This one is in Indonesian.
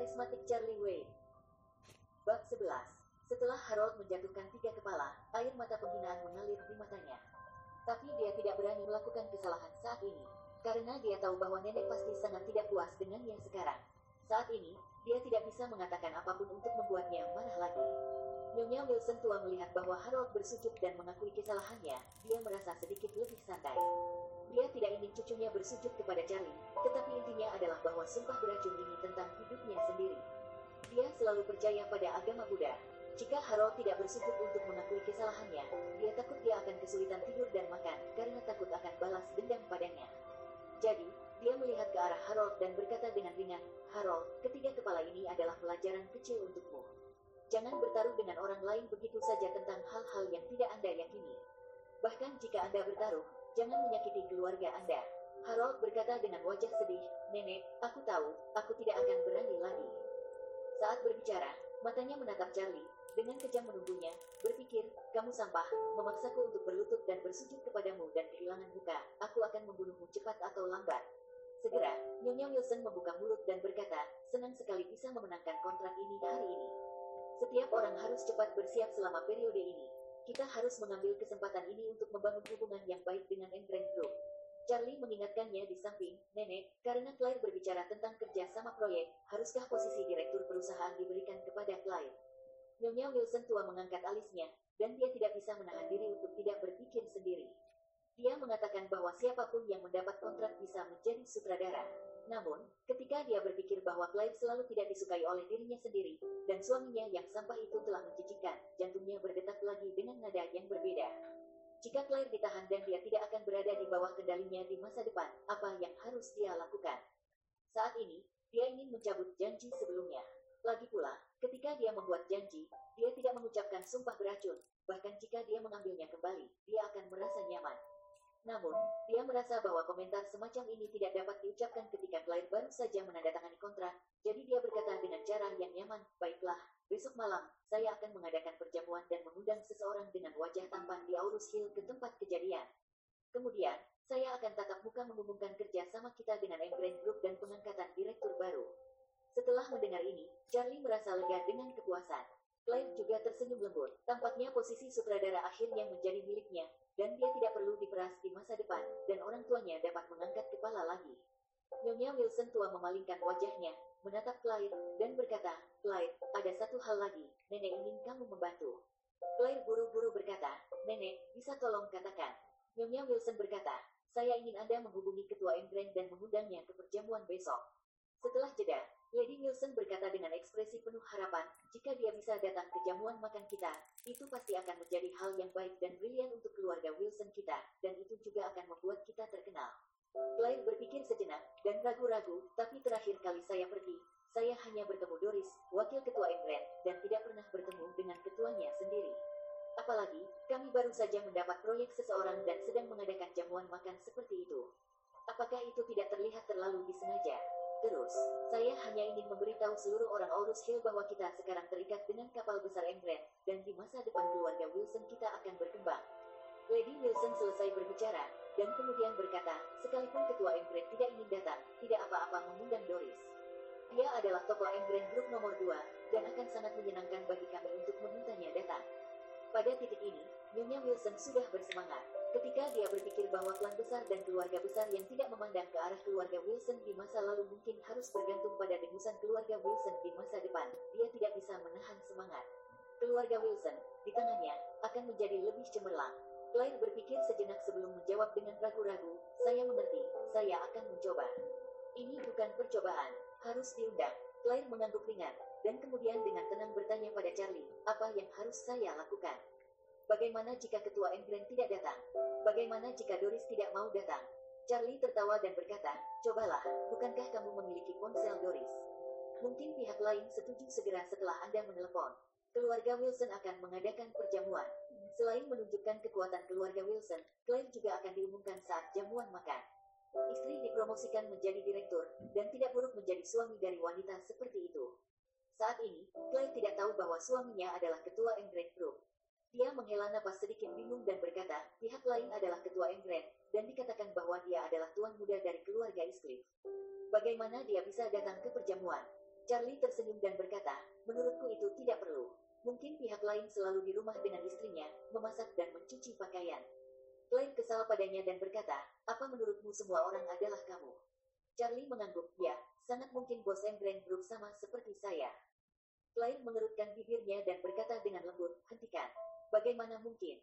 karismatik Charlie Wayne. Bab 11. Setelah Harold menjatuhkan tiga kepala, air mata penghinaan mengalir di matanya. Tapi dia tidak berani melakukan kesalahan saat ini, karena dia tahu bahwa nenek pasti sangat tidak puas dengannya sekarang. Saat ini, dia tidak bisa mengatakan apa pun untuk membuatnya marah lagi. Nyonya Wilson tua melihat bahwa Harold bersujud dan mengakui kesalahannya, dia merasa sedikit lebih santai. Dia tidak ingin cucunya bersujud kepada Charlie, tetapi intinya adalah bahwa sumpah beracun ini tentang hidupnya sendiri. Dia selalu percaya pada agama Buddha. Jika Harold tidak bersujud untuk mengakui kesalahannya, dia takut dia akan kesulitan tidur dan makan, karena takut akan balas dendam padanya. Jadi, dia melihat ke arah Harold dan berkata dengan ringan, Harold, ketiga kepala ini adalah pelajaran kecil untukmu. Jangan bertaruh dengan orang lain begitu saja tentang hal-hal yang tidak Anda yakini. Bahkan jika Anda bertaruh, jangan menyakiti keluarga Anda. Harold berkata dengan wajah sedih, Nenek, aku tahu, aku tidak akan berani lagi. Saat berbicara, matanya menatap Charlie, dengan kejam menunggunya, berpikir, kamu sampah, memaksaku untuk berlutut dan bersujud kepadamu dan kehilangan muka, aku akan membunuhmu cepat atau lambat. Segera, Nyonya Wilson membuka mulut dan berkata, senang sekali bisa memenangkan kontrak ini hari ini. Setiap orang harus cepat bersiap selama periode ini. Kita harus mengambil kesempatan ini untuk membangun hubungan yang baik dengan England Group. Charlie mengingatkannya di samping, Nenek, karena Claire berbicara tentang kerja sama proyek, haruskah posisi direktur perusahaan diberikan kepada Claire? Nyonya Wilson tua mengangkat alisnya, dan dia tidak bisa menahan diri untuk tidak berpikir sendiri. Dia mengatakan bahwa siapa pun yang mendapat kontrak bisa menjadi sutradara. Namun, ketika dia berpikir bahwa Clive selalu tidak disukai oleh dirinya sendiri, dan suaminya yang sampah itu telah menjijikan, jantungnya berdetak lagi dengan nada yang berbeda. Jika Claire ditahan dan dia tidak akan berada di bawah kendalinya di masa depan, apa yang harus dia lakukan? Saat ini, dia ingin mencabut janji sebelumnya. Lagi pula, ketika dia membuat janji, dia tidak mengucapkan sumpah beracun, bahkan jika dia mengambilnya kembali, dia akan merasa nyaman. Namun, dia merasa bahwa komentar semacam ini tidak dapat diucapkan ketika Claire baru saja menandatangani kontrak, jadi dia berkata dengan cara yang nyaman, baiklah, besok malam, saya akan mengadakan perjamuan dan mengundang seseorang dengan wajah tampan di Aurus Hill ke tempat kejadian. Kemudian, saya akan tatap muka mengumumkan kerja sama kita dengan Embrace Group dan pengangkatan direktur baru. Setelah mendengar ini, Charlie merasa lega dengan kepuasan. Claire juga tersenyum lembut. Tampaknya posisi sutradara akhirnya menjadi miliknya, dan dia tidak perlu diperas di masa depan, dan orang tuanya dapat mengangkat kepala lagi. Nyonya Wilson tua memalingkan wajahnya, menatap Claire, dan berkata, Claire, ada satu hal lagi, nenek ingin kamu membantu. Claire buru-buru berkata, nenek, bisa tolong katakan. Nyonya Wilson berkata, saya ingin Anda menghubungi ketua England dan mengundangnya ke perjamuan besok. Setelah jeda, Lady Wilson berkata dengan ekspresi penuh harapan, jika dia bisa datang ke jamuan makan kita, itu pasti akan menjadi hal yang baik dan brilian untuk keluarga Wilson kita, dan itu juga akan membuat kita terkenal. Claire berpikir sejenak, dan ragu-ragu, tapi terakhir kali saya pergi, saya hanya bertemu Doris, wakil ketua England, dan tidak pernah bertemu dengan ketuanya sendiri. Apalagi, kami baru saja mendapat proyek seseorang dan sedang mengadakan jamuan makan seperti itu. Apakah itu tidak terlihat terlalu disengaja? Terus, saya hanya ingin memberitahu seluruh orang Aurus Hill bahwa kita sekarang terikat dengan kapal besar England, dan di masa depan keluarga Wilson kita akan berkembang. Lady Wilson selesai berbicara, dan kemudian berkata, sekalipun ketua England tidak ingin datang, tidak apa-apa mengundang Doris. Dia adalah tokoh England Group nomor 2, dan akan sangat menyenangkan bagi kami untuk memintanya datang. Pada titik ini, Nyonya Wilson sudah bersemangat. Ketika dia berpikir bahwa klan besar dan keluarga besar yang tidak memandang ke arah keluarga Wilson di masa lalu mungkin harus bergantung pada dengusan keluarga Wilson di masa depan, dia tidak bisa menahan semangat. Keluarga Wilson, di tangannya, akan menjadi lebih cemerlang. Claire berpikir sejenak sebelum menjawab dengan ragu-ragu, saya mengerti, saya akan mencoba. Ini bukan percobaan, harus diundang. Claire mengangguk ringan, dan kemudian dengan tenang bertanya pada Charlie, apa yang harus saya lakukan? Bagaimana jika ketua England tidak datang? Bagaimana jika Doris tidak mau datang? Charlie tertawa dan berkata, cobalah, bukankah kamu memiliki ponsel Doris? Mungkin pihak lain setuju segera setelah Anda menelepon. Keluarga Wilson akan mengadakan perjamuan. Selain menunjukkan kekuatan keluarga Wilson, Claire juga akan diumumkan saat jamuan makan. Istri dipromosikan menjadi direktur, dan tidak buruk menjadi suami dari wanita seperti itu. Saat ini, Claire tidak tahu bahwa suaminya adalah ketua England Group. Dia menghela napas sedikit bingung dan berkata, pihak lain adalah ketua England, dan dikatakan bahwa dia adalah tuan muda dari keluarga Iscliffe. Bagaimana dia bisa datang ke perjamuan? Charlie tersenyum dan berkata, menurutku itu tidak perlu. Mungkin pihak lain selalu di rumah dengan istrinya, memasak dan mencuci pakaian. Klein kesal padanya dan berkata, apa menurutmu semua orang adalah kamu? Charlie mengangguk, ya, sangat mungkin bos Embrain Group sama seperti saya. Klein mengerutkan bibirnya dan berkata dengan lembut, hentikan. Bagaimana mungkin?